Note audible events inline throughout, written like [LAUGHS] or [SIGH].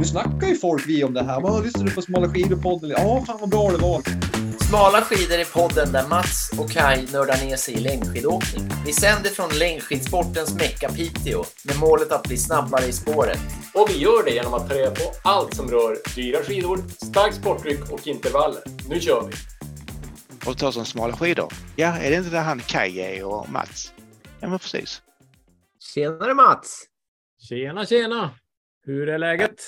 Nu snackar ju folk vi om det här. Vad lyssnar du på Smala skidor-podden? Ja, fan vad bra det var. Smala skidor är podden där Mats och Kai nördar ner sig i längdskidåkning. Vi sänder från längdskidsportens Mecka Piteå med målet att bli snabbare i spåret. Och vi gör det genom att ta reda på allt som rör dyra skidor, starkt sporttryck och intervaller. Nu kör vi! Och ta som smala skidor. Ja, är det inte där han Kaj är och Mats? Ja, men precis. Tjenare Mats! Tjena, tjena! Hur är läget?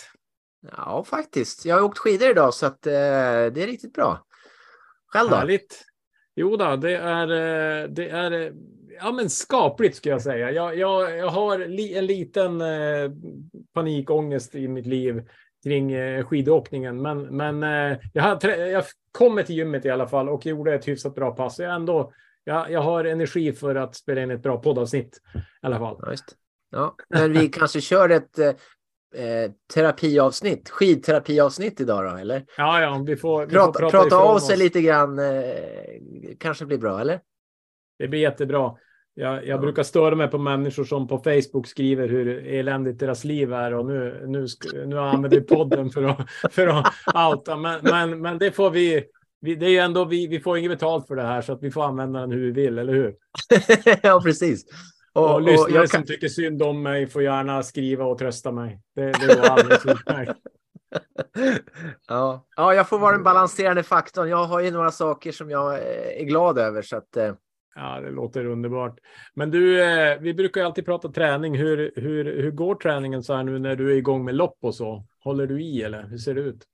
Ja, faktiskt. Jag har åkt skidor idag så att eh, det är riktigt bra. Själv då? Härligt! Jo då, det är, eh, det är eh, ja, men skapligt ska jag säga. Jag, jag, jag har li, en liten eh, panikångest i mitt liv kring eh, skidåkningen. Men, men eh, jag, har, jag kommer till gymmet i alla fall och gjorde ett hyfsat bra pass. Jag, ändå, jag, jag har energi för att spela in ett bra poddavsnitt i alla fall. Ja. Ja, men vi kanske kör ett eh, terapiavsnitt, skidterapiavsnitt idag då, eller? Ja, ja, vi får, vi prata, får prata, prata av sig oss. lite grann. Eh, kanske blir bra, eller? Det blir jättebra. Jag, jag Ja. brukar störa mig på människor som på Facebook skriver hur eländigt deras liv är och nu, nu, nu använder vi podden för att, för att outa. Men, men, men det får vi, vi, det är ju ändå, vi, vi får inget betalt för det här så att vi får använda den hur vi vill, eller hur? [LAUGHS] ja, precis. Och, Och, och lyssnare som kan... tycker synd om mig får gärna skriva och trösta mig. Det, det går alldeles utmärkt. [LAUGHS] ja. ja, jag får vara den balanserande faktorn. Jag har ju några saker som jag eh, är glad över så att eh, Ja, det låter underbart. Men du, eh, vi brukar ju alltid prata träning. Hur, hur, hur går träningen så här nu när du är igång med lopp och så? Håller du i eller hur ser det ut?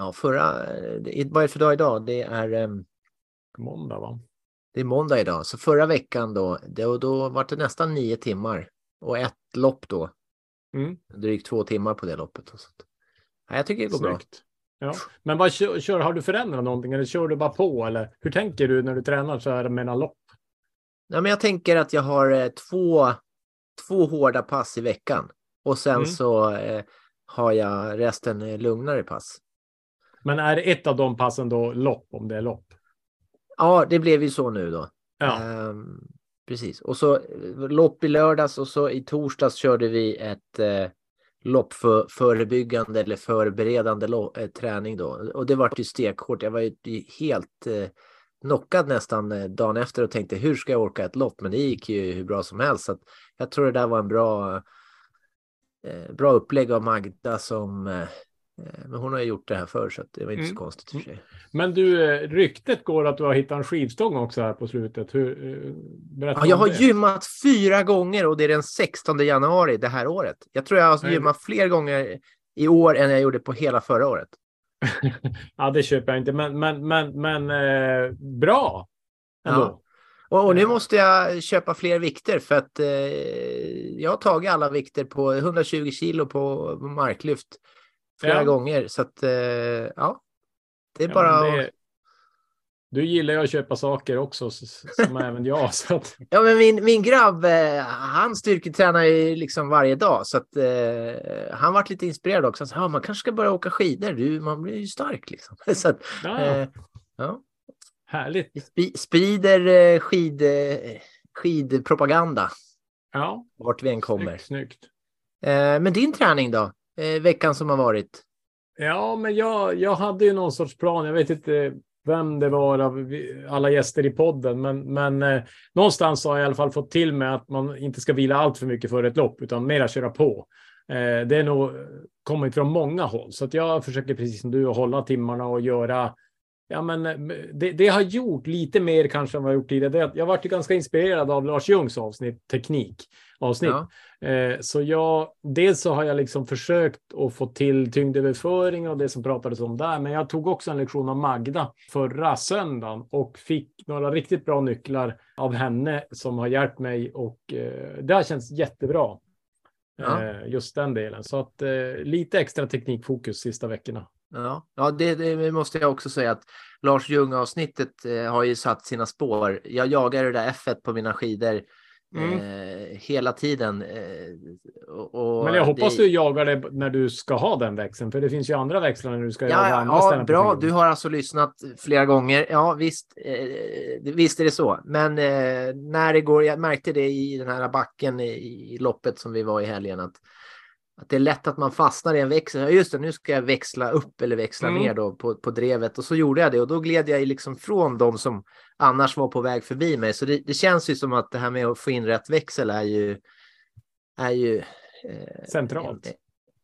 ja, förra, eh, vad är det för dag idag? Det är ehm, Måndag va? Det är måndag idag, så förra veckan då, då, då var det nästan nio timmar och ett lopp då. Mm. Drygt två timmar på det loppet. Och sånt. Ja, jag tycker det går bra. Snyggt. Ja. Men vad kör, kör, har du förändrat någonting eller kör du bara på? Eller hur tänker du när du tränar så här mellan lopp? Ja, men jag tänker att jag har eh, två, två hårda pass i veckan och sen Mm. så eh, har jag resten eh, lugnare pass. Men är ett av de passen då lopp om det är lopp? Ja, det blev ju så nu då. Ja, Ehm, precis. Och så eh, lopp i lördags och så i torsdags körde vi ett eh, lopp för förebyggande eller förberedande lo- eh, träning då. Och det var ju stekhårt. Jag var ju helt eh, knockad nästan eh, dagen efter och tänkte hur ska jag orka ett lopp? Men det gick ju hur bra som helst. Så jag tror det där var en bra, eh, bra upplägg av Magda som eh, men hon har ju gjort det här förr så det var inte så Mm. konstigt i och för sig. men du, eh, ryktet går att du har hittat en skivstång också här på slutet. Hur, eh, berätta Ja, jag har det. gymmat fyra gånger och det är den 16 januari det här året. Jag tror jag har Nej. gymmat fler gånger i år än jag gjorde på hela förra året. [LAUGHS] ja, det köper jag inte, men, men, men, men eh, bra. Ändå. Ja. Och, och nu måste jag köpa fler vikter för att eh, jag har tagit alla vikter på 120 kilo på marklyft flera Ja. gånger. Så att eh, ja, det är Ja, bara men att- det, du gillar ju att köpa saker också, som [LAUGHS] även jag. Så att, Ja, men min, min grabb, eh, han styrketränar ju liksom varje dag så att eh, han vart lite inspirerad också. Han sa, man kanske ska börja åka skidor, du, man blir ju stark liksom. [LAUGHS] Så att, ja, eh, ja, härligt. vi sprider eh, skid, eh, skidpropaganda Ja, vart vi än kommer. snyggt, snyggt. Men din träning då? Eh, veckan som har varit? Ja, men jag, jag hade ju någon sorts plan. Jag vet inte vem det var av alla gäster i podden, men, men eh, någonstans har jag i alla fall fått till mig att man inte ska vila allt för mycket för ett lopp, utan mera köra på. Eh, det är nog kommit från många håll, så att jag försöker precis som du att hålla timmarna och göra Ja, men eh, det, det har gjort lite mer kanske än vad jag gjort tidigare. Jag varit ganska inspirerad av Lars Ljungs avsnitt, teknik avsnitt. Ja. Eh, så jag, dels så har jag liksom försökt att få till tyngdöverföring och det som pratades om där, men jag tog också en lektion av Magda förra söndagen och fick några riktigt bra nycklar av henne som har hjälpt mig och eh, det har känts jättebra. Ja. Eh, just den delen. Så att eh, lite extra teknikfokus sista veckorna. Ja, ja det, det måste jag också säga att Lars Ljung-avsnittet eh, har ju satt sina spår. Jag jagar det där F1 på mina skidor Mm. eh, hela tiden. Eh, och, Men jag hoppas det, du jagar det när du ska ha den växeln, för det finns ju andra växlar när du ska Ja, jaga ja, andra ja ställen bra. Du har alltså lyssnat flera gånger. Ja, visst, eh, visst är det så. Men eh, när det går, jag märkte det i den här backen i, i loppet som vi var i helgen att att det är lätt att man fastnar i en växel. Ja, just det, nu ska jag växla upp eller växla Mm. ner då på, på drevet. Och så gjorde jag det och då gled jag liksom från de som annars var på väg förbi mig. Så det, det känns ju som att det här med att få in rätt växel är ju... Är ju eh, Centralt.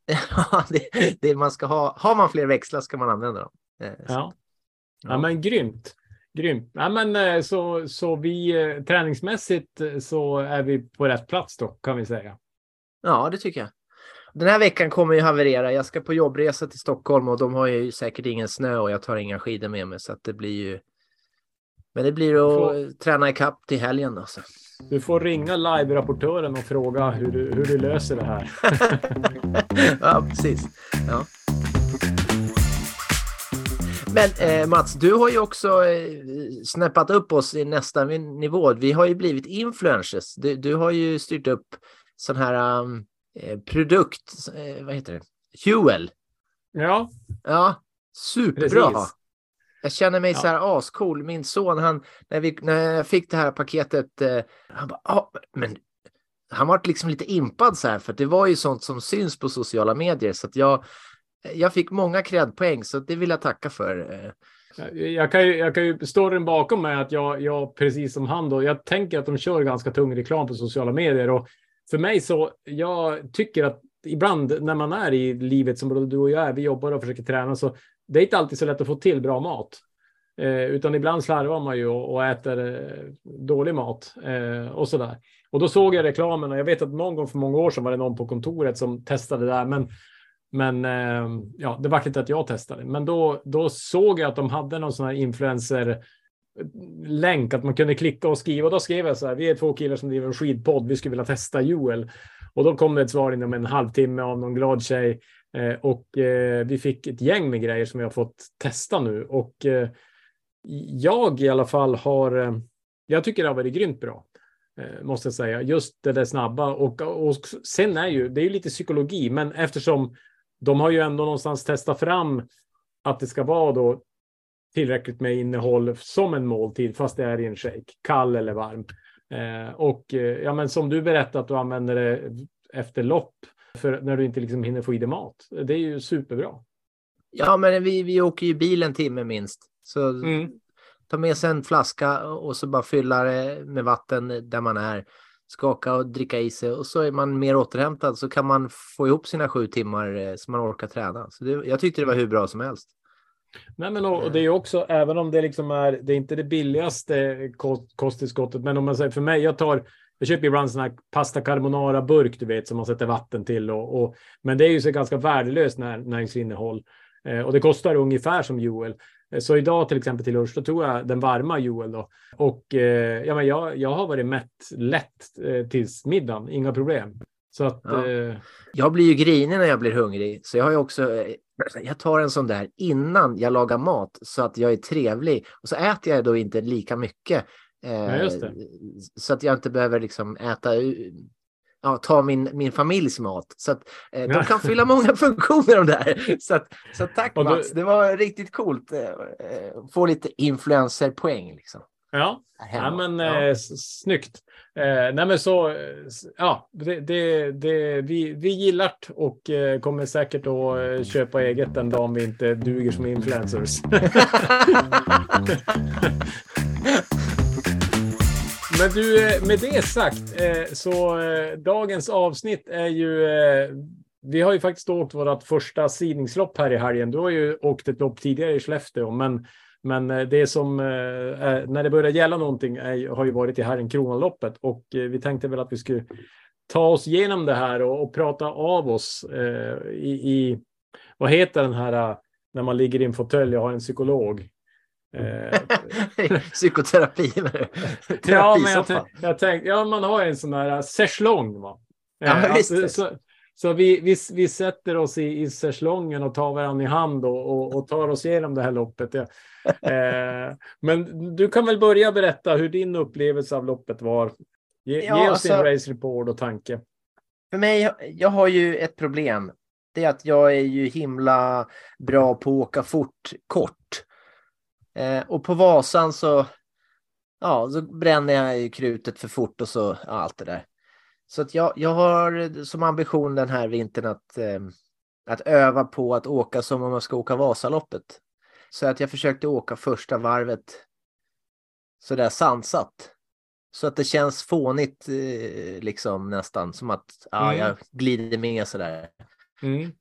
[LAUGHS] Ja, det, det man ska ha. Har man fler växlar ska man använda dem. Eh, så- Ja. Ja, men grymt. Grymt. Ja, men, eh, så, så vi eh, träningsmässigt eh, så är vi på rätt plats då kan vi säga. Ja, det tycker jag. Den här veckan kommer ju haverera. Jag ska på jobbresa till Stockholm och de har ju säkert ingen snö och jag tar inga skidor med mig så att det blir ju. Men det blir att Får- träna ikapp till helgen då. Så. Du får ringa live-rapportören och fråga hur du, hur du löser det här. [LAUGHS] ja, precis. Ja. Men eh, Mats, du har ju också eh, snäppat upp oss i nästa nivå. Vi har ju blivit influencers. Du, du har ju styrt upp sån här um, produkt, eh, vad heter det? Huel. Ja, Ja, superbra. Precis. Jag känner mig Ja. så här ascool. Min son, han, när, vi, när jag fick det här paketet, eh, han bara, ah, men han var liksom lite impad så här, för det var ju sånt som syns på sociala medier. Så att jag, jag fick många credpoäng, så det vill jag tacka för. eh. jag kan ju, jag kan ju storyn bakom mig att jag, jag, precis som han då, jag tänker att de kör ganska tung reklam på sociala medier och för mig så, jag tycker att ibland när man är i livet som både du och jag är, vi jobbar och försöker träna, så det är inte alltid så lätt att få till bra mat. Eh, utan ibland slarvar man ju och, och äter eh, dålig mat eh, och sådär. Och då såg jag reklamen och jag vet att någon gång för många år sedan var det någon på kontoret som testade det där, men men eh, ja, det var inte att jag testade. Men då, då såg jag att de hade någon sån här influencer länk att man kunde klicka och skriva. Och då skrev jag så här. Vi är två killar som driver en skidpodd. Vi skulle vilja testa Joel. Och då kom det ett svar inom en halvtimme av någon glad tjej. Eh, och eh, vi fick ett gäng med grejer som vi har fått testa nu. Och eh, jag i alla fall har. Eh, jag tycker det har varit grymt bra. Eh, måste jag säga. Just det där snabba. Och, och sen är ju det är ju lite psykologi. Men eftersom de har ju ändå någonstans testat fram att det ska vara då tillräckligt med innehåll som en måltid, fast det är i en shake, kall eller varm. Eh, och eh, ja, men som du berättat att du använder det efter lopp för när du inte liksom hinner få i dig mat. Det är ju superbra. Ja, men vi, vi åker ju bil en timme minst. Så Mm. ta med sig en flaska och så bara fylla det med vatten där man är. Skaka och dricka i sig och så är man mer återhämtad så kan man få ihop sina sju timmar eh, så man orkar träna. Så det, jag tyckte det var hur bra som helst. Nej, men och, och det är ju också, även om det liksom är, det är inte det billigaste kost, kosttillskottet, men om man säger för mig, jag tar, jag köper ibland sån här pasta carbonara burk, du vet, som man sätter vatten till och, och men det är ju så ganska värdelöst när, näringsinnehåll eh, och det kostar ungefär som Joel. Eh, Så idag till exempel till lunch, då tog jag den varma Joel då och eh, ja, men jag, jag har varit mätt lätt eh, tills middagen, inga problem. Så att Ja. eh, Jag blir ju grinig när jag blir hungrig, så jag har ju också. Eh, Jag tar en sån där innan jag lagar mat så att jag är trevlig och så äter jag då inte lika mycket. eh, Ja. Så att jag inte behöver liksom äta. u- Ja, ta min, min familjs mat. Så att eh, de kan fylla många [LAUGHS] funktioner de där. Så, att, så tack du- Mats, det var riktigt coolt. eh, eh, Få lite influencerpoäng liksom. Ja, Ja, men Ja. eh, snyggt. Eh, nej, men så, ja, det, det, det, vi, vi gillar det och eh, kommer säkert att eh, köpa eget den dagen vi inte duger som influencers. [LAUGHS] men du, eh, med det sagt, eh, så dagens avsnitt är ju, vi har ju faktiskt åkt vårt första sidningslopp här i helgen. Du har ju åkt ett lopp tidigare i Skellefteå, men men eh, det som, eh, är, när det börjar gälla någonting är, har ju varit i Herren Kronaloppet och eh, vi tänkte väl att vi skulle ta oss igenom det här och, och prata av oss eh, i, i, vad heter den här när man ligger i en fåtölj och har en psykolog? Eh, [LAUGHS] Psykoterapi. ja, men jag, tänk- jag tänkte, ja, man har en sån här sesslong. Va? Ja, Eh, alltså, så så vi, vi, vi sätter oss i, i sesslongen och tar varandra i hand och, och, och tar oss igenom det här loppet. Ja. [LAUGHS] Eh, men du kan väl börja berätta hur din upplevelse av loppet var. Ge, Ja, ge oss din alltså- race report och tanke. För mig, jag har ju ett problem. Det är att jag är ju himla bra på att åka fort kort. Eh, och på Vasan så, ja, så bränner jag ju krutet för fort och så, ja, allt det där. Så att jag, jag har som ambition den här vintern att, eh, att öva på att åka som om man ska åka Vasaloppet. Så att jag försökte åka första varvet sådär sansat. Så att det känns fånigt eh, liksom nästan som att ja, Mm. jag glider med sådär. Mm.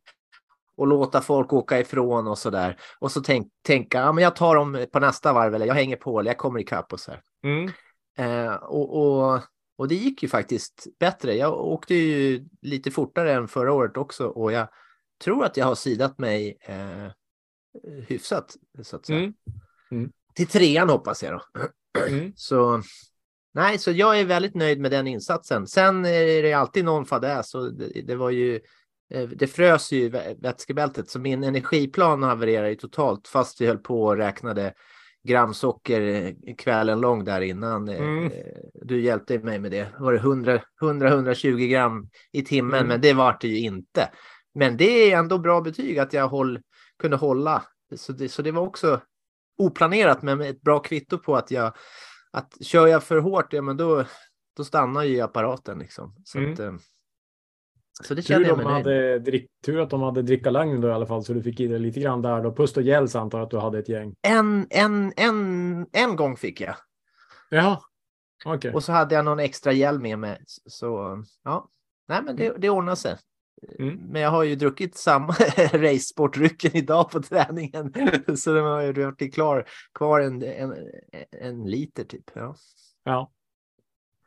Och låta folk åka ifrån och sådär. Och så tänk, tänka, ja men jag tar dem på nästa varv eller jag hänger på eller jag kommer ikapp och så här. Mm. Eh, och, och, och det gick ju faktiskt bättre. Jag åkte ju lite fortare än förra året också och jag tror att jag har sidat mig eh, hyfsat. Så att säga. Mm. Till trean hoppas jag då. Mm. [CLEARS THROAT] Så nej, så jag är väldigt nöjd med den insatsen. Sen är det alltid någon fadäs och det, det var ju eh, det frös ju vätskebältet så min energiplan havererade ju totalt fast vi höll på och räknade gramsocker eh, kvällen lång där innan. Eh, Mm. Du hjälpte mig med det. Var det 100 100-120 gram i timmen? Mm. Men det var det ju inte. Men det är ändå bra betyg att jag håll, kunde hålla. Så det, så det var också oplanerat men med ett bra kvitto på att jag att kör jag för hårt, ja men då, då stannar ju apparaten liksom. Så, Mm. att, eh, så det känner Tur, jag de hade drick, tur att de hade dricka Langn då i alla fall, så du fick i dig lite grann där då. Pust och gels antar att du hade ett gäng. En, en, en, en gång fick jag Jaha, okej. och så hade jag någon extra hjälm med mig. Så ja, nej men det, det ordnar sig. Mm. Men jag har ju druckit samma [LAUGHS] racesportdrycken idag på träningen. [LAUGHS] Så det har ju varit klar, kvar en, en, en liter typ. Ja. Ja.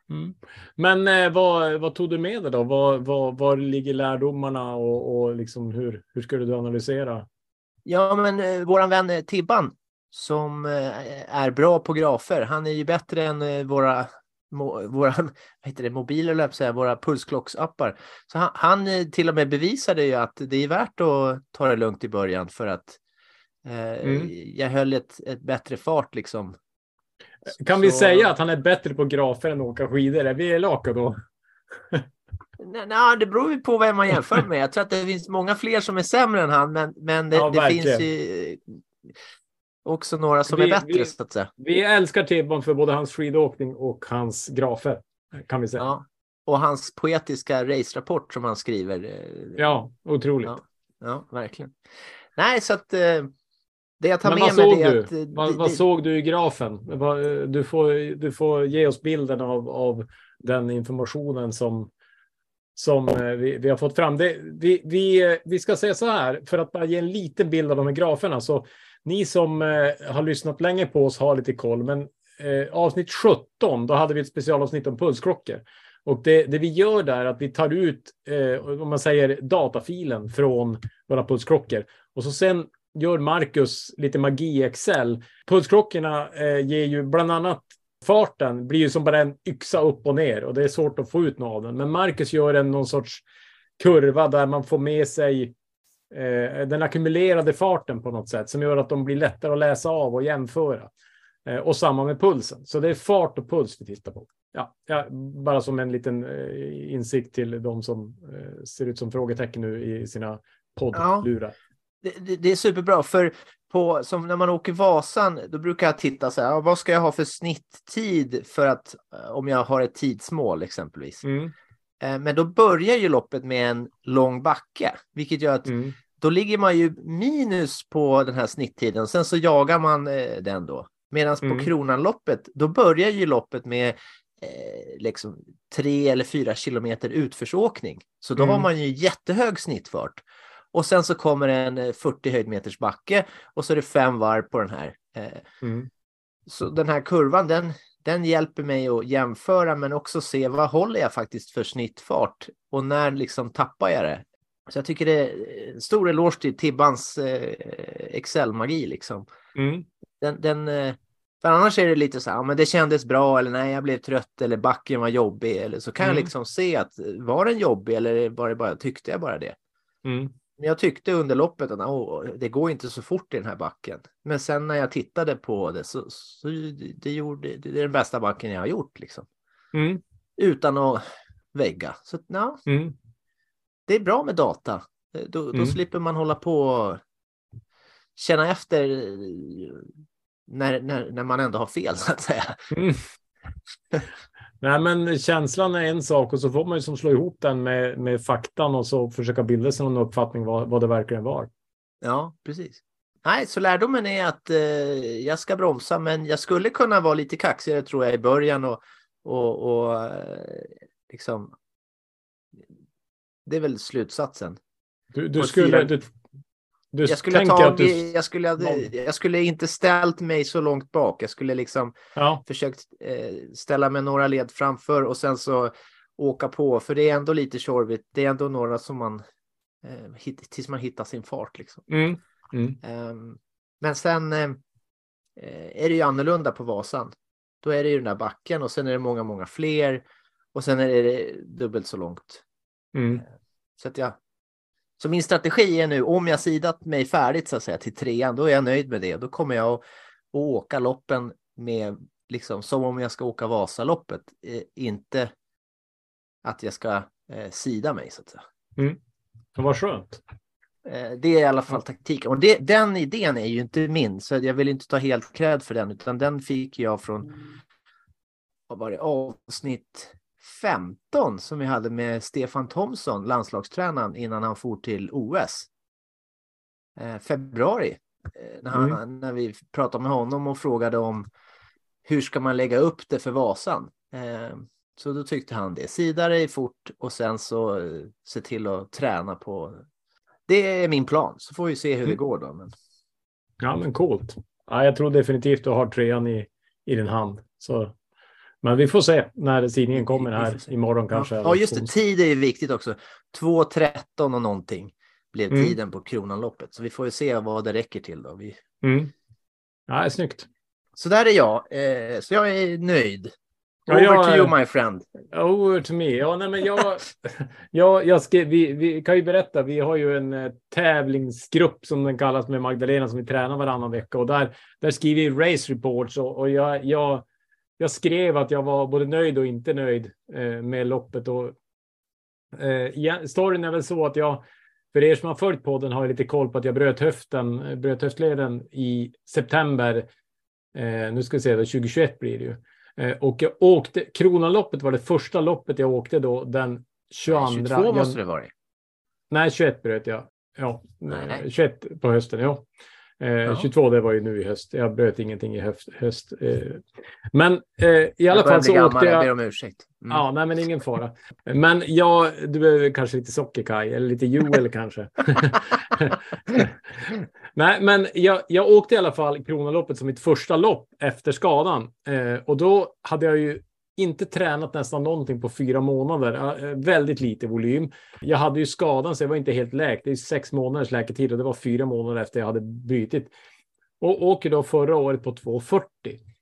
Mm. Men eh, vad, vad tog du med dig då? Vad, vad, var ligger lärdomarna och, och liksom hur, hur skulle du analysera? Ja, men eh, våran vän eh, Tibban som eh, är bra på grafer. Han är ju bättre än eh, våra, mo, våra [LAUGHS] vad heter det, mobiler, eller säga, våra pulsklocksappar. Så han, han eh, till och med bevisade ju att det är värt att ta det lugnt i början för att eh, Mm. jag höll ett, ett bättre fart liksom. Kan vi Så- säga att han är bättre på grafer än att åka skidor? Är vi elaka då? Nej, nej, det beror ju på vem man jämför med. Jag tror att det finns många fler som är sämre än han, men, men det, Ja, det finns ju också några som Vi- är bättre vi- så att säga. Vi älskar Tibban för både hans skidåkning och hans grafer. Kan vi säga. Ja, Ja. Och hans poetiska race-rapport som han skriver. eh, otroligt. Ja. ja verkligen. Nej, så att eh, det jag tar Men med vad mig är du? att... eh, Vad, det- vad såg du i grafen? Du får, du får ge oss bilden av, av den informationen som, som eh, vi, vi har fått fram. Det, vi, vi, eh, vi ska säga så här, för att bara ge en liten bild av de här graferna. Så ni som har lyssnat länge på oss har lite koll, men eh, avsnitt 17, då hade vi ett specialavsnitt om pulsklockor. Och det, det vi gör där är att vi tar ut, eh, om man säger datafilen från våra pulsklockor. Och så sen gör Marcus lite magi i Excel. Pulsklockorna eh, ger ju bland annat farten blir ju som bara en yxa upp och ner och det är svårt att få ut något av den. Men Marcus gör en någon sorts kurva där man får med sig eh, den ackumulerade farten på något sätt som gör att de blir lättare att läsa av och jämföra. Eh, och samma med pulsen. Så det är fart och puls vi tittar på. Ja, ja, bara som en liten eh, insikt till de som eh, ser ut som frågetecken nu i sina poddlurar. det, det, det är superbra, för på, som när man åker Vasan, då brukar jag titta så här, vad ska jag ha för snitttid för att, eh, om jag har ett tidsmål exempelvis. Mm, Eh, Men då börjar ju loppet med en lång backe, vilket gör att mm, då ligger man ju minus på den här snitttiden, sen så jagar man eh, den då. Medan Mm. på Kronanloppet, då börjar ju loppet med eh, liksom tre eller fyra kilometer utförsåkning. Så då Mm. har man ju jättehög snittfart. Och sen så kommer en eh, 40 höjdmeters backe och så är det fem varv på den här. Eh, mm. Så den här kurvan, den, den hjälper mig att jämföra men också se vad håller jag faktiskt för snittfart och när liksom tappar jag det. Så jag tycker det är en stor eloge till Tibbans eh, Excel-magi liksom. Mm. Den, den, eh, för annars är det lite så här, men det kändes bra eller nej, jag blev trött eller backen var jobbig eller så kan Mm. jag liksom se att eh, var den jobbig eller var det bara, tyckte jag bara det? Mm. Men jag tyckte under loppet att det går inte så fort i den här backen. Men sen när jag tittade på det så, så det, gjorde, det är den bästa backen jag har gjort liksom. Mm. Utan att vägga. Så ja, Mm. det är bra med data. Eh, Då, då Mm. slipper man hålla på och känna efter eh, när, när, när man ändå har fel så att säga. [LAUGHS] Nej, men känslan är en sak och så får man ju som slå ihop den med, med faktan och så försöka bilda sig någon uppfattning vad, vad det verkligen var. Ja, precis. Nej, så lärdomen är att eh, jag ska bromsa, men jag skulle kunna vara lite kaxigare tror jag i början och, och, och eh, liksom. Det är väl slutsatsen. Du, du skulle... Du, du Jag skulle, ta, du... jag, skulle, jag skulle inte ställt mig så långt bak. Jag skulle liksom Ja, försökt eh, ställa mig några led framför och sen så åka på, för det är ändå lite tjorvigt. Det är ändå några som man eh, hit, tills man hittar sin fart liksom. mm, mm, Ehm, men sen eh, eh, är det ju annorlunda på Vasan. Då är det ju den där backen och sen är det många, många fler och sen är det dubbelt så långt. mm. Så att jag. Så min strategi är nu om jag sidat mig färdigt så att säga till trean, då är jag nöjd med det. Då kommer jag att, att åka loppen med liksom som om jag ska åka Vasaloppet, eh, inte att jag ska eh, sida mig så att säga. Det var skönt. Eh, Det är i alla fall taktiken. Och det, den idén är ju inte min, så jag vill inte ta helt cred för den, utan den fick jag från vad var det, avsnitt 15 som vi hade med Stefan Thomsson, landslagstränaren, innan han for till OS. Eh, februari, eh, när, han, när vi pratade med honom och frågade om hur ska man lägga upp det för Vasan. Eh, så då tyckte han det, sida dig fort och sen så eh, se till att träna på det är min plan, så får vi se hur det Mm. går då. Men... Ja, men coolt. Ja, jag tror definitivt du har trean i, i din hand. Så, men vi får se när sidningen kommer här imorgon kanske. Ja, ja, just det. Tid är ju viktigt också. 2.13 och någonting blev Mm. tiden på Kronanloppet. Så vi får ju se vad det räcker till då. Vi... Mm. Ja, snyggt. Så där är jag. Eh, så jag är nöjd. Ja, Over jag to you my friend. Over to me. Ja, nej, men jag, [LAUGHS] jag, jag skrev, vi, vi kan ju berätta, vi har ju en eh, tävlingsgrupp som den kallas med Magdalena som vi tränar varannan vecka och där, där skriver vi race reports och, och jag, jag, jag skrev att jag var både nöjd och inte nöjd eh, med loppet. Och, eh, storyn är väl så att jag, för er som har följt podden har jag lite koll på att jag bröt höften, eh, bröt höftleden i september. Eh, nu ska vi se, då, 2021 blir det ju. Eh, och jag åkte, Kronanloppet var det första loppet jag åkte då den 22. 22 måste det vara. Nej, 21 bröt jag. Ja, Nej. eh, 21 på hösten, ja. Eh, Ja. 22 det var ju nu i höst. Jag bröt ingenting i höst. höst eh. Men eh, i alla fall så gammal, åkte jag ber jag. om ursäkt. Mm. Ja, nej, men ingen fara. Men jag, du behöver kanske lite socker, Kaj, eller lite Joel [LAUGHS] kanske. nej, men jag, jag åkte i alla fall Kronaloppet som mitt första lopp efter skadan. Eh, och då hade jag ju inte tränat nästan någonting på fyra månader. Eh, väldigt lite volym. Jag hade ju skadan så jag var inte helt läkt. Det är sex månaders läketid och det var fyra månader efter jag hade brutit. Och åker då förra året på 2,40.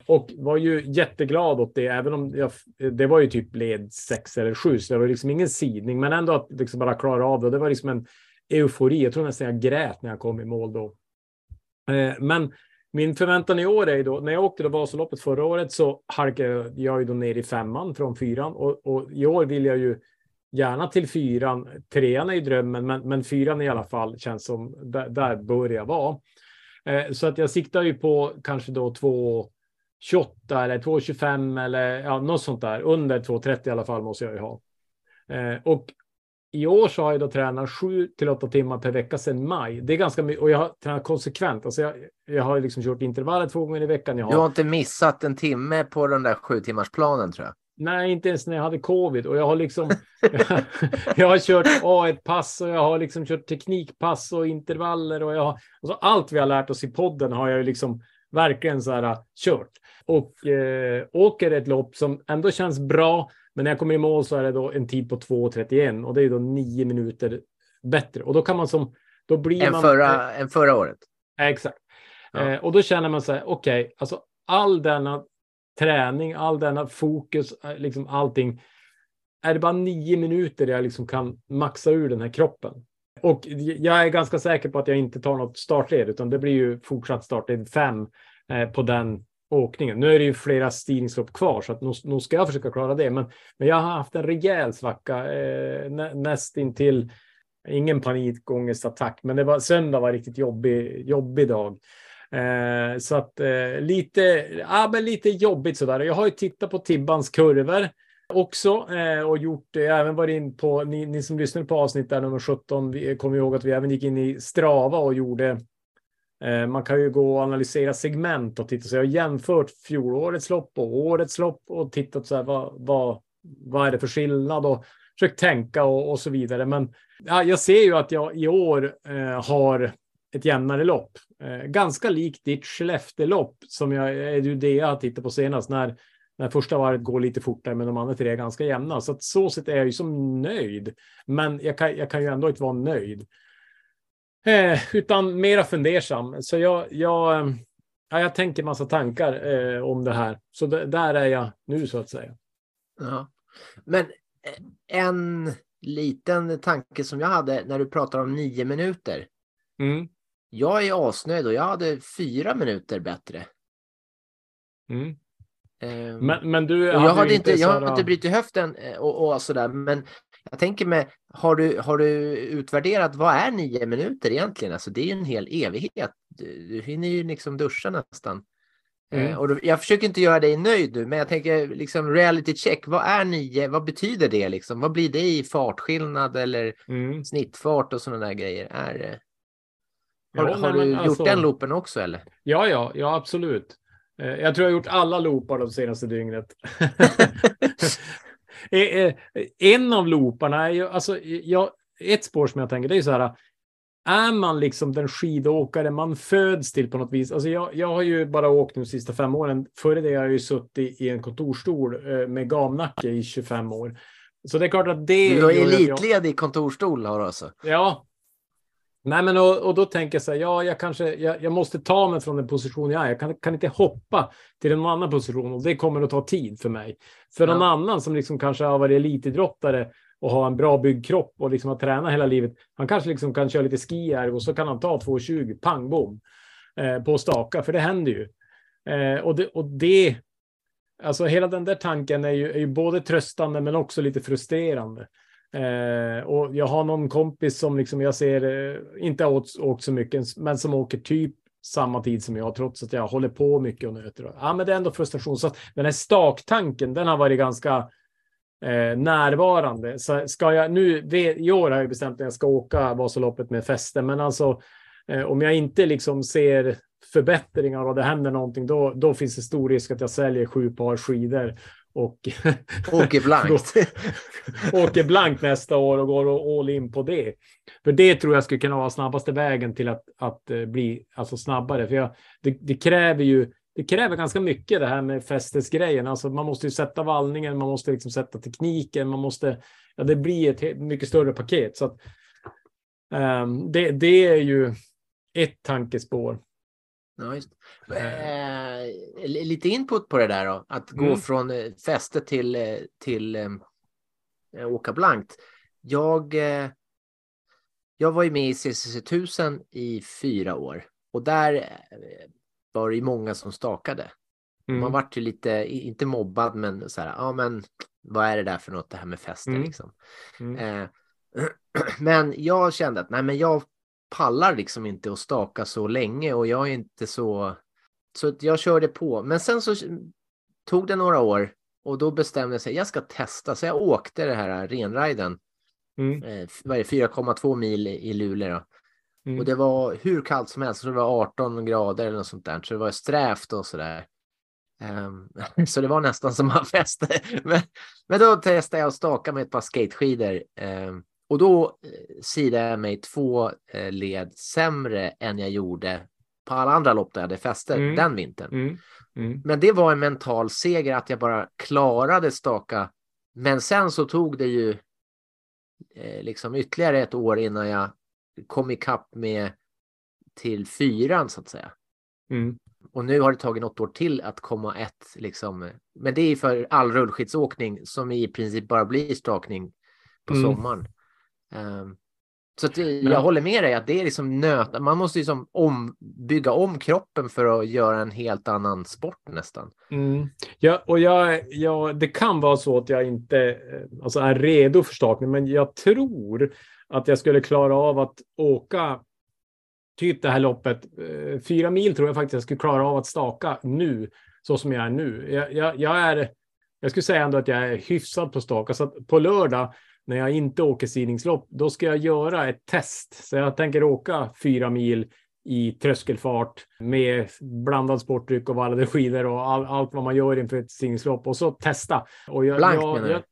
Och var ju jätteglad åt det, även om jag, det var ju typ led 6 eller 7, så det var liksom ingen sidning, men ändå att liksom bara klara av det. Det var liksom en eufori. Jag tror nästan jag grät när jag kom i mål då. Eh, men min förväntan i år är ju då, när jag åkte då Vasaloppet förra året så halkade jag ju då ner i femman från fyran och, och i år vill jag ju gärna till fyran. Trean är ju drömmen, men, men fyran i alla fall känns som där, där bör jag vara. Eh, så att jag siktar ju på kanske då 2.28 eller 2,25 eller ja, något sånt där. Under 2,30 i alla fall måste jag ju ha. Eh, och i år så har jag då tränat 7 till 8 timmar per vecka sedan maj. Det är ganska mycket och jag har tränat konsekvent. Alltså jag, jag har liksom kört intervaller två gånger i veckan. Jag har, Du har inte missat en timme på den där sju timmars planen tror jag. Nej, inte ens när jag hade covid och jag har liksom. [LAUGHS] jag har kört A1-pass och jag har liksom kört teknikpass och intervaller och jag har alltså allt vi har lärt oss i podden har jag ju liksom verkligen så här uh, kört och eh, åker ett lopp som ändå känns bra. Men när jag kommer i mål så är det då en tid på 2.31 och det är då nio minuter bättre och då kan man som då blir En man. förra, en förra året. Exakt. Ja. Eh, och då känner man så här, okej, alltså all denna träning, all denna fokus, eh, liksom allting. Är det bara nio minuter jag liksom kan maxa ur den här kroppen? Och jag är ganska säker på att jag inte tar något startled, utan det blir ju fortsatt startled fem eh, på den åkningen. Nu är det ju flera stigningslopp kvar, så att nog, nog ska jag försöka klara det. Men, men jag har haft en rejäl svacka, eh, nä, nästintill ingen panikångestattack, men det var söndag var riktigt jobbig, jobbig dag. Eh, så att eh, lite, ja, men lite jobbigt sådär. Jag har ju tittat på Tibbans kurvor också eh, och gjort, eh, även varit in på, ni, ni som lyssnade på avsnitt där nummer 17, vi eh, kommer ihåg att vi även gick in i Strava och gjorde Eh, man kan ju gå och analysera segment och titta. Så jag har jämfört fjolårets lopp och årets lopp och tittat så här vad, vad, vad är det för skillnad och försökt tänka och, och så vidare. Men ja, jag ser ju att jag i år eh, har ett jämnare lopp. Eh, ganska likt ditt Skellefteå-lopp som jag, är ju det jag har tittat på senast när, när första varvet går lite fortare men de andra tre är ganska jämna. Så att så sett är jag ju som nöjd. Men jag kan, jag kan ju ändå inte vara nöjd. Eh, utan mera fundersam. Så jag, jag, eh, ja, jag tänker massa tankar eh, om det här. Så där är jag nu så att säga. Ja. Men eh, en liten tanke som jag hade när du pratar om nio minuter. Mm. Jag är asnöjd och jag hade fyra minuter bättre. Mm. Um, men, men du jag, hade inte, jag har inte brutit höften eh, och, och sådär, men jag tänker med, har du, har du utvärderat vad är nio minuter egentligen? Alltså det är ju en hel evighet. Du, du hinner ju liksom duscha nästan. Mm. Eh, och då, jag försöker inte göra dig nöjd nu, men jag tänker liksom reality check. Vad är nio? Vad betyder det liksom? Vad blir det i fartskillnad eller mm. snittfart och sådana där grejer? Är, har, ja, har du gjort alltså, den loopen också eller? Ja, ja, ja, absolut. Eh, jag tror jag har gjort alla loopar de senaste dygnet. [LAUGHS] [LAUGHS] Eh, eh, en av looparna är ju, alltså, jag, ett spår som jag tänker, det är så här. Är man liksom den skidåkare man föds till på något vis? Alltså jag, jag har ju bara åkt de sista fem åren. Före det har jag ju suttit i en kontorstol med gamnacke i 25 år. Så det är klart att det... Du har elitledig kontorstol har du alltså? Ja, Nej, men och, och, då tänker jag så här, ja, jag kanske, jag, jag, måste ta mig från den position jag är. Jag kan, kan, inte hoppa till en annan position och det kommer att ta tid för mig. För ja. någon annan som liksom kanske har varit elitidrottare och har en bra byggkropp och liksom har tränat hela livet. Han kanske liksom kan köra lite ski och så kan han ta 2,20 pang bom eh, på staka, för det händer ju. Eh, och, det, och det, alltså hela den där tanken är ju, är ju både tröstande men också lite frustrerande. Eh, och jag har någon kompis som liksom jag ser eh, inte har åkt, åkt, så mycket, men som åker typ samma tid som jag, trots att jag håller på mycket och nöter. Ja, men det är ändå frustration. Så den här staktanken, den har varit ganska eh, närvarande. Så ska jag nu, i år har jag bestämt att jag ska åka Vasaloppet med fäste, men alltså eh, om jag inte liksom ser förbättringar och det händer någonting, då, då finns det stor risk att jag säljer sju par skidor och åker blankt. [LAUGHS] åker blankt nästa år och går all in på det. För det tror jag skulle kunna vara snabbaste vägen till att, att eh, bli alltså snabbare. För jag, det, det, kräver ju det kräver ganska mycket det här med fästesgrejen. Alltså man måste ju sätta vallningen, man måste liksom sätta tekniken, man måste. Ja, det blir ett mycket större paket så att. Um, det, det är ju ett tankespår. Ja, just. Eh, lite input på det där då, att gå mm. från eh, fäste till, eh, till eh, åka blankt. Jag, eh, jag var ju med i CCC 1000 i fyra år och där eh, var det ju många som stakade. Mm. Man vart ju lite, inte mobbad, men så här, ja men vad är det där för något, det här med fäste mm. liksom. Mm. [CLEARS THROAT] men jag kände att nej, men jag pallar liksom inte att staka så länge och jag är inte så... Så jag körde på. Men sen så tog det några år och då bestämde jag sig, jag ska testa. Så jag åkte det här renriden. Mm. Eh, 4,2 mil i Luleå. Mm. Och det var hur kallt som helst, så det var 18 grader eller något sånt där. Så det var strävt och sådär. Um, [LAUGHS] så det var nästan som man fäste. [LAUGHS] men, men då testade jag att staka med ett par skateskidor. Um, och då eh, sidade jag mig två eh, led sämre än jag gjorde på alla andra lopp där jag hade fäster mm. den vintern. Mm. Mm. Men det var en mental seger att jag bara klarade staka. Men sen så tog det ju eh, liksom ytterligare ett år innan jag kom ikapp med till fyran så att säga. Mm. Och nu har det tagit något år till att komma ett liksom. Men det är för all rullskidsåkning som i princip bara blir stakning på mm. sommaren. Um, så jag håller med dig att det är liksom nöt. Man måste liksom om, bygga om kroppen för att göra en helt annan sport nästan. Mm. Ja, och jag, jag, det kan vara så att jag inte eh, alltså är redo för stakning, men jag tror att jag skulle klara av att åka typ det här loppet. Eh, fyra mil tror jag faktiskt jag skulle klara av att staka nu, så som jag är nu. Jag, jag, jag är jag skulle säga ändå att jag är hyfsad på staka. Så att på lördag när jag inte åker sidningslopp, då ska jag göra ett test. Så jag tänker åka fyra mil i tröskelfart med blandad sportdryck och vallade skidor och all, allt vad man gör inför ett sidningslopp och så testa. Och jag, Blankt jag, menar du? jag,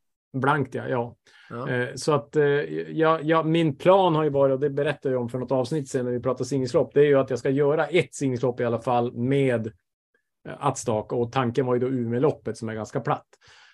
Blankt ja, ja. Ja. Eh, Så att eh, ja, ja, min plan har ju varit, och det berättade jag om för något avsnitt sedan när vi pratade singellopp, det är ju att jag ska göra ett singellopp i alla fall med eh, att staka och tanken var ju då Umeåloppet som är ganska platt.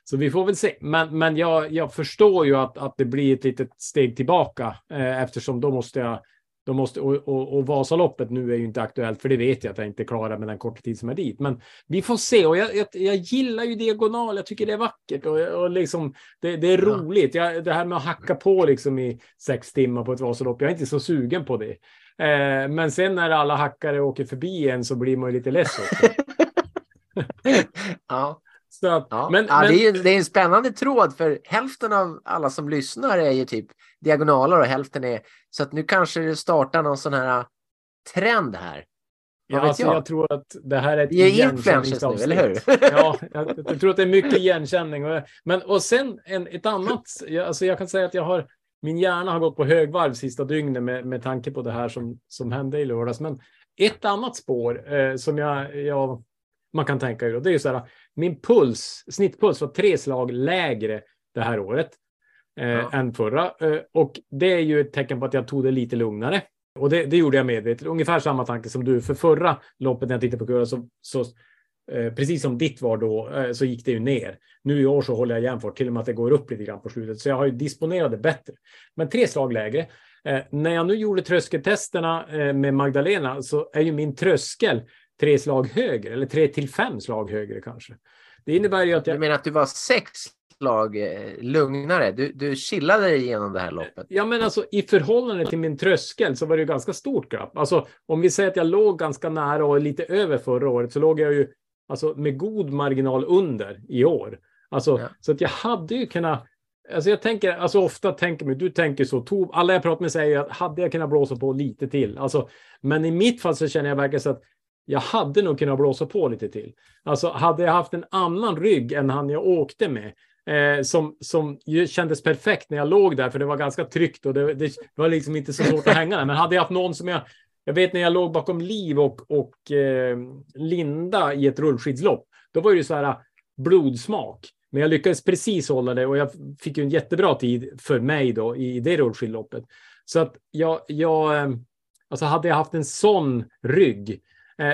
Så vi får väl se. Men, men jag, jag förstår ju att, att det blir ett litet steg tillbaka eh, eftersom då måste jag då måste, och, och, och Vasaloppet nu är ju inte aktuellt, för det vet jag att jag inte klarar med den korta tid som är dit. Men vi får se. Och jag, jag, jag gillar ju diagonal. Jag tycker det är vackert och, och liksom, det, det är Ja. roligt. Jag, det här med att hacka på liksom i sex timmar på ett Vasalopp, jag är inte så sugen på det. Eh, men sen när alla hackare åker förbi en så blir man ju lite less också. [LAUGHS] ja. Så Ja, men, ja, men, det, är, det är en spännande tråd för hälften av alla som lyssnar är ju typ diagonaler och hälften är så att nu kanske det startar någon sån här trend här. ja, alltså, jag? jag tror att det här är ett influencers nu, igenkänningsavsnitt. eller hur? Ja, jag, jag tror att det är mycket igenkänning. Och, men, och sen en, ett annat, jag, alltså jag kan säga att jag har, min hjärna har gått på högvarv sista dygnet med, med tanke på det här som, som hände i lördags. Men ett annat spår eh, som jag, jag, man kan tänka då, det är ju så här, min puls, snittpuls var tre slag lägre det här året eh, Ja. än förra. Eh, och det är ju ett tecken på att jag tog det lite lugnare. Och det, det gjorde jag medvetet. Ungefär samma tanke som du. För förra loppet när jag tittade på kurvan så, så eh, precis som ditt var då, eh, så gick det ju ner. Nu i år så håller jag jämfört, till och med att det går upp lite grann på slutet. Så jag har ju disponerat det bättre. Men tre slag lägre. Eh, när jag nu gjorde tröskeltesterna eh, med Magdalena så är ju min tröskel tre slag högre, eller tre till fem slag högre kanske. Det innebär ju att Du jag... menar att du var sex slag eh, lugnare? Du, du chillade dig igenom det här loppet? Ja, men alltså i förhållande till min tröskel så var det ju ganska stort glapp. Alltså om vi säger att jag låg ganska nära och lite över förra året så låg jag ju alltså med god marginal under i år. Alltså Ja. så att jag hade ju kunnat. Alltså jag tänker, alltså ofta tänker man, du tänker så, Tov, alla jag pratar med säger att hade jag kunnat blåsa på lite till, alltså, men i mitt fall så känner jag verkligen så att jag hade nog kunnat blåsa på lite till. Alltså hade jag haft en annan rygg än han jag åkte med, eh, som, som ju kändes perfekt när jag låg där, för det var ganska tryggt och det, det var liksom inte så svårt att hänga där. Men hade jag haft någon som jag, jag vet när jag låg bakom Liv och, och eh, Linda i ett rullskidslopp, då var det ju så här ah, blodsmak. Men jag lyckades precis hålla det och jag fick ju en jättebra tid för mig då i det rullskidloppet. Så att jag, jag eh, alltså hade jag haft en sån rygg, eh,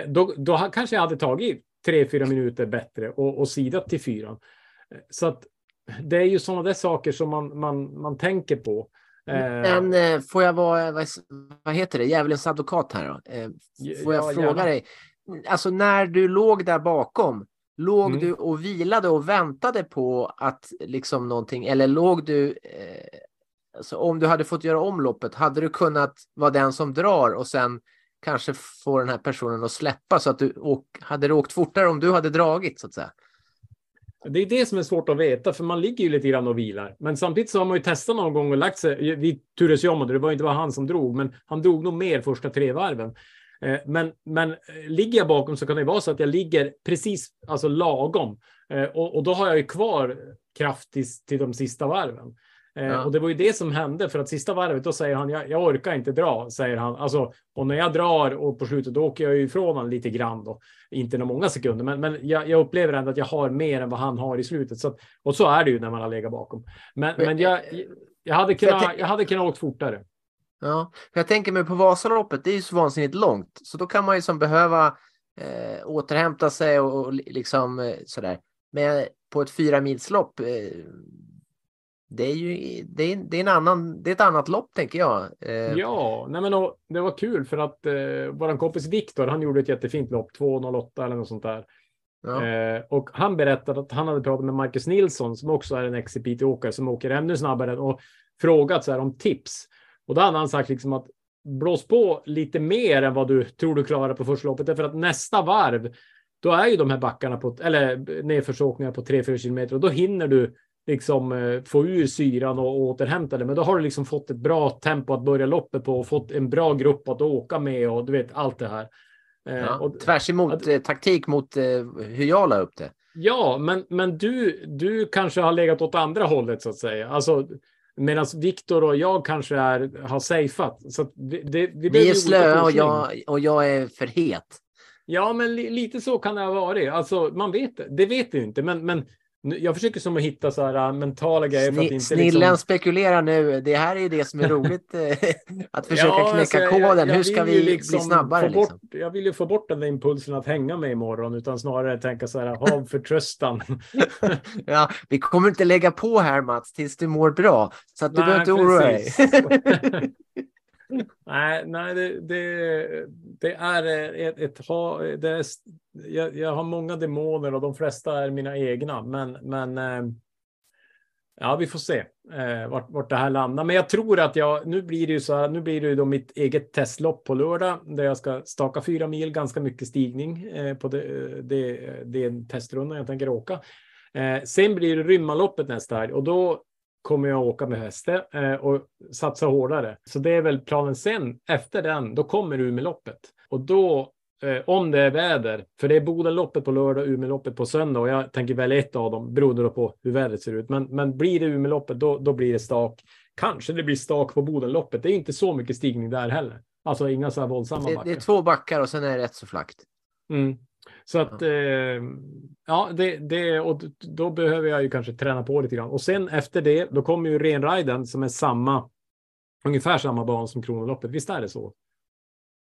då, då ha- kanske jag hade tagit tre, fyra minuter bättre och, och sidat till fyran. Eh, Så att det är ju sådana där saker som man, man, man tänker på. Eh, Men eh, får jag vara, vad, vad heter det, djävulens advokat här då? Eh, får jag ja, fråga gärna. dig, alltså när du låg där bakom, låg Mm. du och vilade och väntade på att liksom någonting, eller låg du, eh, alltså om du hade fått göra om loppet, hade du kunnat vara den som drar och sen kanske få den här personen att släppa så att du åk, hade du åkt fortare om du hade dragit så att säga? Det är det som är svårt att veta, för man ligger ju lite grann och vilar. Men samtidigt så har man ju testat någon gång och lagt sig. Vi turades ju om och det var inte bara han som drog, men han drog nog mer första tre varven. Eh, men, men eh, ligger jag bakom så kan det vara så att jag ligger precis alltså lagom. Eh, och, och då har jag ju kvar kraft till, till de sista varven. Eh, Ja. Och det var ju det som hände för att sista varvet då säger han jag, jag orkar inte dra, säger han. Alltså, och när jag drar och på slutet då åker jag ifrån honom lite grann då. Inte några många sekunder, men, men jag, jag upplever ändå att jag har mer än vad han har i slutet. Så att, och så är det ju när man har legat bakom. Men, Men, men jag, jag, hade kunnat, jag hade kunnat åkt fortare. Ja, för jag tänker mig på Vasaloppet, det är ju så vansinnigt långt, så då kan man ju som behöva eh, återhämta sig och, och li- liksom eh, sådär. Men på ett fyra milslopp, eh, det är ju det är, det är en annan, det är ett annat lopp tänker jag. Eh, Ja, nej men och, det var kul för att eh, vår kompis Viktor, han gjorde ett jättefint lopp, 2.08 eller något sånt där. ja. Eh, och han berättade att han hade pratat med Marcus Nilsson som också är en XCPT-åkare som åker ännu snabbare och frågat så här om tips. Och då hade han sagt liksom att blås på lite mer än vad du tror du klarar på första loppet. Därför att nästa varv, då är ju de här backarna på, eller nedförsåkningar på 3-4 kilometer och då hinner du liksom eh, få ur syran och, återhämta det. Men då har du liksom fått ett bra tempo att börja loppet på och fått en bra grupp att åka med och du vet allt det här. Eh, Ja. och, Tvärs emot eh, taktik mot eh, hur jag la upp det. Ja, men, men du, du kanske har legat åt andra hållet så att säga. Alltså, Medan Viktor och jag kanske är, har safeat. Så det, det, vi är slöa och jag, och jag är för het. Ja, men li, lite så kan det ha varit. Alltså, man vet det. Det vet vi inte, men, men jag försöker som att hitta så här äh, mentala grejer för att inte snillen liksom... spekulerar nu. Det här är ju det som är [LAUGHS] roligt. eh, att försöka Ja, knäcka alltså, jag- koden. jag Hur ska vi liksom bli snabbare? få bort, Liksom? Jag vill ju få bort den där impulsen att hänga med imorgon, utan snarare tänka så här, ha förtröstan. [LAUGHS] Ja, vi kommer inte lägga på här Mats tills du mår bra. Så att du Nej, behöver inte oroa dig. [LAUGHS] nej, nej det, det, det är eh, ett, ett ha, det är, jag, jag har många demoner och de flesta är mina egna, men, men eh, ja, vi får se eh, vart, vart det här landar. Men jag tror att jag, nu blir det ju så här, nu blir det ju då mitt eget testlopp på lördag där jag ska staka fyra mil, ganska mycket stigning eh, på det, det, det testrundan jag tänker åka. Eh, sen blir det rymmarloppet nästa helg och då kommer jag åka med häste eh, och satsa hårdare. Så det är väl planen sen. Efter den, då kommer Umeåloppet och då eh, om det är väder, för det är Bodenloppet på lördag och Umeåloppet på söndag och jag tänker välja ett av dem beroende på hur vädret ser ut. Men, men blir det Umeåloppet, då, då blir det stak. Kanske det blir stak på Bodenloppet. Det är inte så mycket stigning där heller. Alltså inga så här våldsamma Det, backar. det är två backar och sen är det rätt så flackt. Mm. Så att, eh, ja, det, det, och då behöver jag ju kanske träna på lite grann. Och sen efter det, då kommer ju renriden som är samma, ungefär samma bana som Kronoloppet. Visst är det så?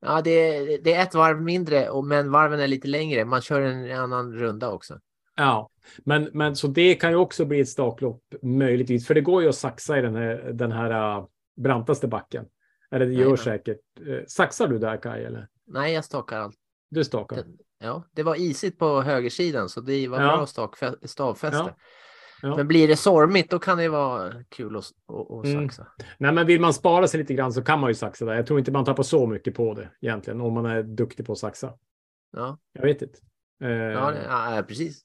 Ja, det är, det är ett varv mindre, men varven är lite längre. Man kör en annan runda också. Ja, men, men så det kan ju också bli ett staklopp möjligtvis, för det går ju att saxa i den här, den här uh, brantaste backen. Eller det gör Jajamän. säkert. Uh, saxar du där Kaj, eller? Nej, jag stakar allt. Du stakar? Det- Ja, det var isigt på högersidan så det var Ja. bra stavfäste. Ja. Ja. Men blir det stormigt då kan det vara kul att, Mm. saxa. Nej, men vill man spara sig lite grann så kan man ju saxa där. Jag tror inte man tappar så mycket på det egentligen, om man är duktig på att saxa. Ja, Jag vet inte. Eh, ja, det- ja precis.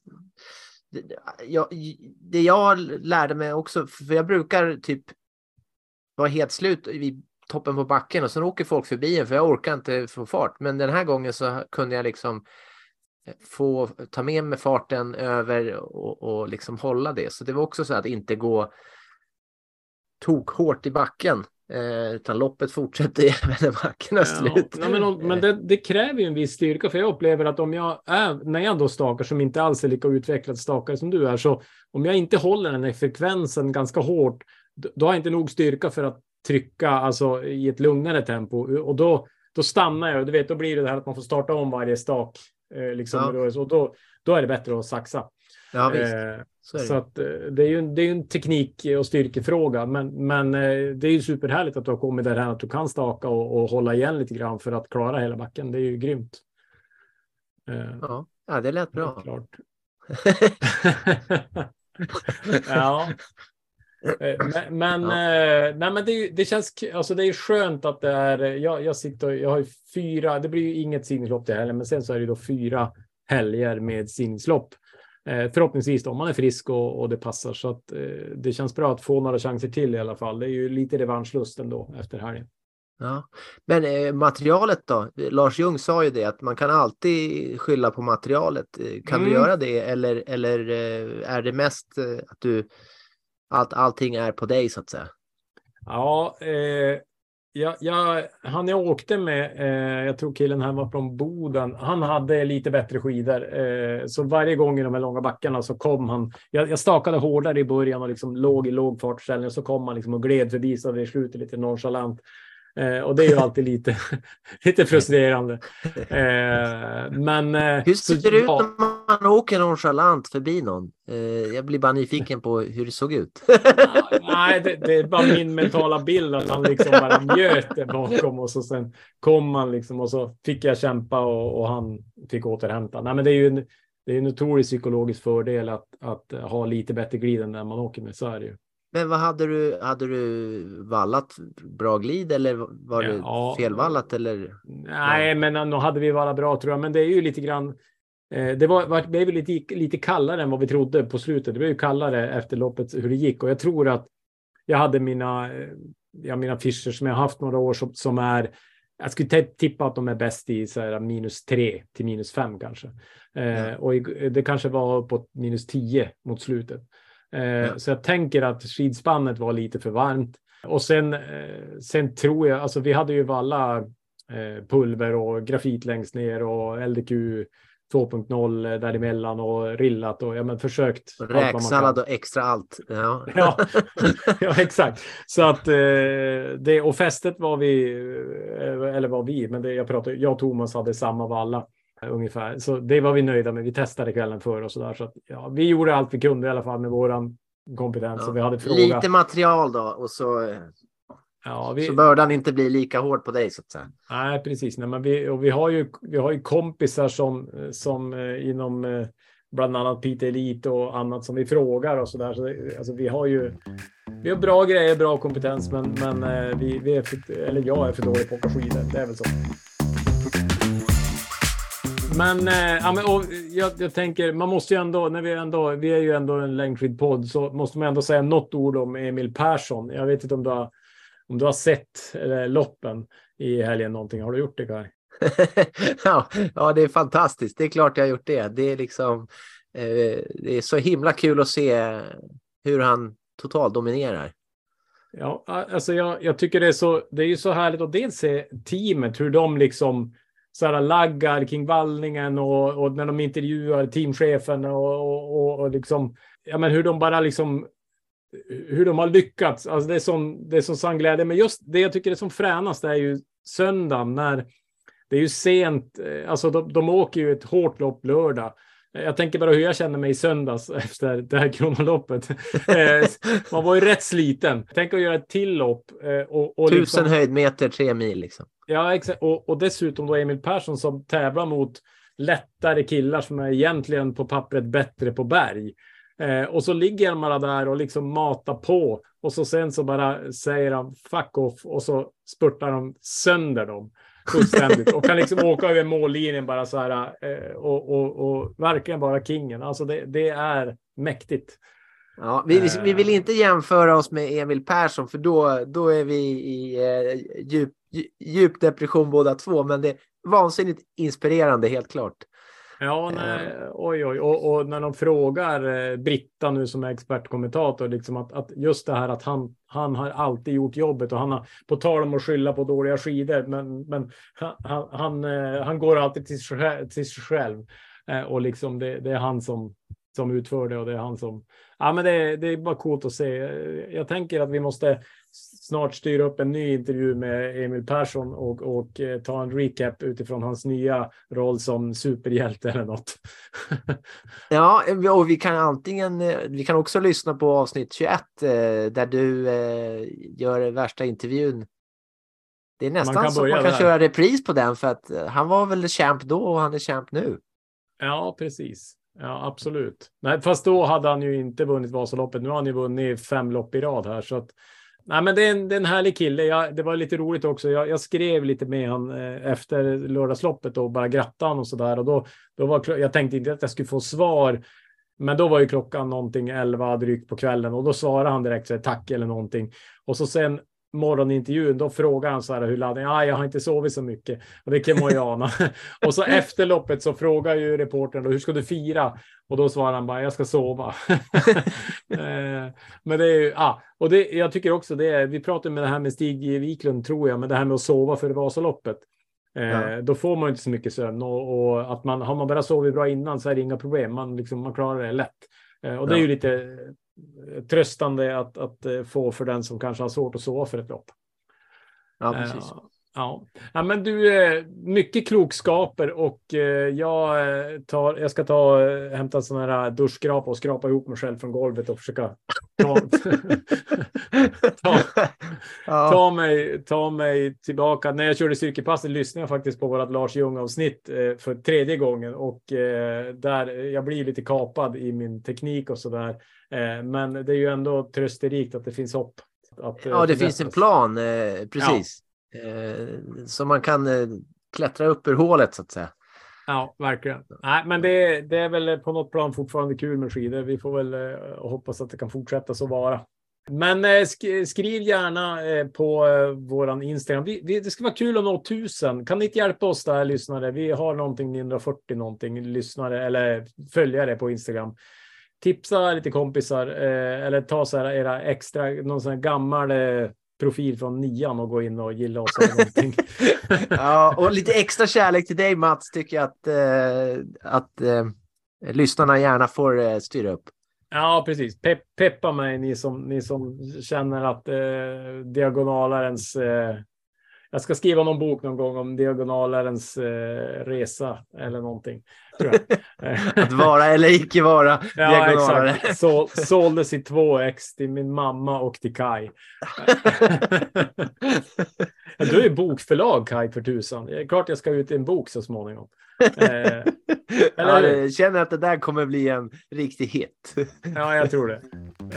Det, det- jag, det jag lärde mig också, för jag brukar typ vara helt slut vid toppen på backen och sen åker folk förbi en för jag orkar inte få fart. Men den här gången så kunde jag liksom få ta med mig farten över och, och liksom hålla det. Så det var också så att inte gå tok hårt i backen. Eh, utan loppet fortsätter [LAUGHS] även när backen är slut. Ja, men men det, det kräver ju en viss styrka, för jag upplever att om jag är, när jag då stakar som inte alls är lika utvecklad stakare som du är, så om jag inte håller den här frekvensen ganska hårt, då har jag inte nog styrka för att trycka alltså, i ett lugnare tempo och då, då stannar jag. Du vet, då blir det det här att man får starta om varje stak. Eh, liksom, Ja. och då, då är det bättre att saxa. Ja, visst. Eh, Så så att, eh, det är ju en, det är en teknik och styrkefråga, men, men eh, det är ju superhärligt att du har kommit där att du kan staka och, och hålla igen lite grann för att klara hela backen. Det är ju grymt. Ja, ja, det lät bra. Klart. [LAUGHS] [LAUGHS] ja. Eh, Men, men, eh, nej, men det, det känns alltså det är skönt att det är. Jag, jag sitter jag har ju fyra. Det blir ju inget simningslopp det heller, men sen så är det då fyra helger med simningslopp. Eh, förhoppningsvis då, om man är frisk och, och det passar så att eh, det känns bra att få några chanser till i alla fall. Det är ju lite revanschlust ändå efter helgen. Ja. Men eh, materialet då? Lars Ljung sa ju det att man kan alltid skylla på materialet. Kan du Mm. göra det eller, eller är det mest att du allt, allting är på dig så att säga? Ja, eh, jag, jag, han jag åkte med, eh, jag tror killen här var från Boden, han hade lite bättre skidor. Eh, så varje gång i de här långa backarna så kom han. Jag, jag stakade hårdare i början och liksom låg i låg fartställning och så kom han liksom och gled förbi så det slutet lite nonchalant. Eh, och det är ju alltid lite, [LAUGHS] lite frustrerande. Eh, men... Eh, Hur så- ser det ut ja. när man åker nonchalant förbi någon? Eh, jag blir bara nyfiken på hur det såg ut. Nej, det, det är bara min mentala bild att han liksom bara njöt där bakom och så sen kom han liksom och så fick jag kämpa och, och han fick återhämta. Nej, men det är ju en, det är en otrolig psykologisk fördel att, att ha lite bättre glid än när man åker med. Så är det ju. Men vad hade du? Hade du vallat bra glid eller var det Ja. felvallat eller? Nej, men nu hade vi vara bra tror jag. Men det är ju lite grann. Eh, det var, var, blev lite, lite kallare än vad vi trodde på slutet. Det blev ju kallare efter loppet hur det gick och jag tror att jag hade mina, eh, ja, mina affischer som jag haft några år som, som är jag skulle tippa att de är bäst i så här, minus 3 till minus 5 kanske. Eh, Ja. Och det kanske var på minus 10 mot slutet. Eh. Så jag tänker att skidspannet var lite för varmt. Och sen, eh, sen tror jag, alltså vi hade ju valla eh, pulver och grafit längst ner och LDQ 2.0 däremellan och rillat och ja, men försökt. Räksallad och extra allt. Ja. [LAUGHS] Ja, ja, exakt. Så att det och fästet var vi, eller var vi, men det, jag pratar, jag och Thomas hade samma valla ungefär. Så det var vi nöjda med. Vi testade kvällen före och så där. Så att, ja, vi gjorde allt vi kunde i alla fall med våran kompetens. Ja. Vi hade fråga. Lite material då och så, ja, vi, så bördan inte blir lika hård på dig så att säga. Nej, precis. Nej, men vi, och vi, har ju, vi har ju kompisar som, som eh, inom eh, bland annat Pite Elite och annat som vi frågar och så där. Så det, alltså, vi har ju vi har bra grejer, bra kompetens, men, men eh, vi, vi är för, eller jag är för dålig på att åka skidor. Det är väl så. Men, eh, ja, men och jag, jag tänker, man måste ju ändå, när vi ändå, vi är ju ändå en längdskidpodd, så måste man ändå säga något ord om Emil Persson. Jag vet inte om du har, om du har sett eh, loppen i helgen någonting. Har du gjort det Kaj? [LAUGHS] ja, ja, det är fantastiskt. Det är klart jag har gjort det. Det är liksom, eh, det är så himla kul att se hur han totalt dominerar. Ja, alltså jag, jag tycker det är så. Det är ju så härligt att dels se teamet, hur de liksom så här laggar kring vallningen och, och när de intervjuar teamchefen och, och, och, och liksom, ja, men hur de bara liksom hur de har lyckats. Alltså det är som det är som sann glädje. Men just det jag tycker är som fränast är ju söndagen när det är ju sent. Eh, alltså de, de åker ju ett hårt lopp lördag. Jag tänker bara hur jag känner mig i söndags [LAUGHS] efter det här kronoloppet. [LAUGHS] Eh, Man var ju rätt sliten. Tänk att göra ett till lopp. eh, Och, och Tusen liksom, höjdmeter, tre mil liksom. ja, exakt. Och, och dessutom då Emil Persson som tävlar mot lättare killar som är egentligen på pappret bättre på berg. Eh, och så ligger bara där och liksom matar på. Och så sen så bara säger han fuck off och så spurtar han sönder dem fullständigt och kan liksom åka över mållinjen bara så här eh, och, och, och verkligen bara kingen. Alltså det, det är mäktigt. Ja, vi, vi, vi Eh. vill inte jämföra oss med Emil Persson för då, då är vi i eh, djup, djup depression båda två. Men det är vansinnigt inspirerande helt klart. Ja, nej, oj, oj. Och, och när de frågar eh, Britta nu som är expertkommentator, liksom att, att just det här att han, han har alltid gjort jobbet och han har, på tal om att skylla på dåliga skidor, men, men han, han, eh, han går alltid till till sig själv. Eh, och liksom det, det är han som, som utför det och det är han som, ja men det, det är bara coolt att se. Eh, Jag tänker att vi måste snart styra upp en ny intervju med Emil Persson och, och eh, ta en recap utifrån hans nya roll som superhjälte eller något. [LAUGHS] Ja, och vi kan antingen, eh, vi kan också lyssna på avsnitt 21 eh, där du eh, gör värsta intervjun. Det är nästan kan så att man kan där. köra repris på den för att han var väl champ då och han är champ nu. Ja, precis. Ja, absolut. Nej, fast då hade han ju inte vunnit Vasaloppet. Nu har han ju vunnit fem lopp i rad här. Så att, nej, men det är en, det är en härlig kille. Jag, det var lite roligt också. Jag, jag skrev lite med honom eh, efter lördagsloppet och bara grattade honom. och så där. Och då, då var, jag tänkte inte att jag skulle få svar. Men då var ju klockan någonting 11 drygt på kvällen och då svarade han direkt så här, tack eller någonting. Och så sen morgonintervjun, då frågar han så här hur laddningen, ah, jag har inte sovit så mycket. Och det kan man ju ana. [LAUGHS] och så efter loppet så frågar ju reportern då, hur ska du fira? Och då svarar han bara, jag ska sova. [LAUGHS] Eh, men det är ju, ah, och det, jag tycker också det är, vi pratade med det här med Stig. Wiklund tror jag, men det här med att sova för Vasaloppet. Eh, Ja. Då får man inte så mycket sömn och, och att man, har man bara sovit bra innan så är det inga problem. Man, liksom, man klarar det lätt. Eh, och det är ju lite tröstande att, att eh, få för den som kanske har svårt att sova för ett lopp. Ja, precis. Ja. ja, men du, eh, mycket klokskaper och eh, jag, eh, tar, jag ska ta, hämta sån här duschskrapa och skrapa ihop mig själv från golvet och försöka ta, [LAUGHS] ta, ja. ta, mig, ta mig tillbaka. När jag körde styrkepasset lyssnade jag faktiskt på vårt Lars Ljung avsnitt eh, för tredje gången och där jag blir lite kapad i min teknik och så där. Men det är ju ändå trösterikt att det finns hopp. Att, ja, det finns en plan, precis. Eh, Eh, så man kan eh, klättra upp ur hålet så att säga. Ja, verkligen. Nej, men det, det är väl på något plan fortfarande kul med skidor. Vi får väl eh, hoppas att det kan fortsätta så vara. Men skriv gärna på våran Instagram. Vi, vi, det ska vara kul att nå tusen. Kan ni inte hjälpa oss där lyssnare? Vi har någonting 940 någonting lyssnare eller följare på Instagram. Tipsa lite kompisar eh, eller ta så här era extra, någon sån här gammal eh, profil från nian och gå in och gilla oss eller någonting. [LAUGHS] Ja, och lite extra kärlek till dig Mats tycker jag att, eh, att eh, lyssnarna gärna får eh, styra upp. Ja, precis. Pe peppa mig, ni som, ni som känner att eh, diagonalarens... Eh, jag ska skriva någon bok någon gång om diagonalarens eh, resa eller någonting. Tror jag. [LAUGHS] Att vara eller icke vara ja, exakt. Så, såldes i två ex till min mamma och till Kai. Du är bokförlag Kai för tusan. Det är klart jag ska ut i en bok så småningom. Eh, Ja, jag känner att det där kommer bli en riktig hit. Ja, jag tror det.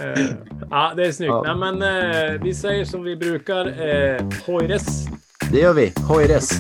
Eh, ja, det är snyggt. Ja. Nej, men, eh, vi säger som vi brukar. Eh, Hoires. Det gör vi. Hojres!